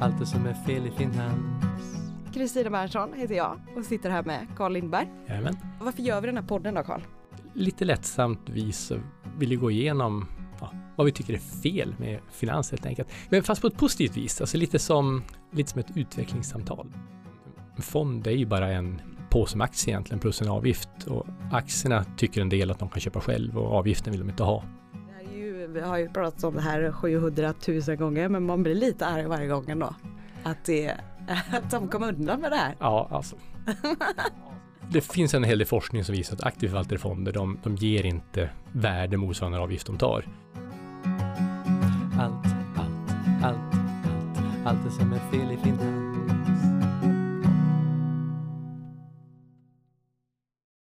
allt det som är fel i finans. Kristina Berntsson heter jag och sitter här med Carl Lindberg. Jajamän. Varför gör vi den här podden då Carl? Lite lättsamt vis vill vi gå igenom ja, vad vi tycker är fel med finans helt enkelt. Men fast på ett positivt vis, alltså lite som, lite som ett utvecklingssamtal. En fond är ju bara en påse med aktier egentligen plus en avgift och aktierna tycker en del att de kan köpa själv och avgiften vill de inte ha. Vi har ju pratat om det här 700 000 gånger men man blir lite arg varje gång ändå. Att, det, att de kom undan med det här. Ja, alltså. Det finns en hel del forskning som visar att aktivt förvaltade fonder, de, de ger inte värde motsvarande avgift de tar. Allt, allt, allt, allt, allt det som är fel i finans.